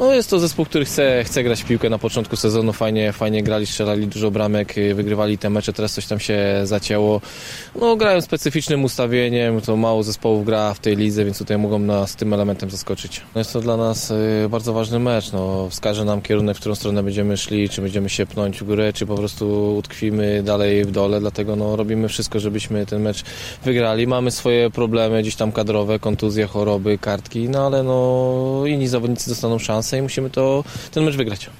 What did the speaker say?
No jest to zespół, który chce, chce grać w piłkę na początku sezonu, fajnie, fajnie grali, strzelali dużo bramek, y, wygrywali te mecze, teraz coś tam się zacięło. No grają specyficznym ustawieniem, to mało zespołów gra w tej lidze, więc tutaj mogą nas tym elementem zaskoczyć. No jest to dla nas y, bardzo ważny mecz, no wskaże nam kierunek, w którą stronę będziemy szli, czy będziemy się pnąć w górę, czy po prostu utkwimy dalej w dole, dlatego no robimy wszystko, żebyśmy ten mecz wygrali. Mamy swoje problemy gdzieś tam kadrowe, kontuzje, choroby, kartki, no ale no inni zawodnicy dostaną szansę i musimy to, ten mecz wygrać.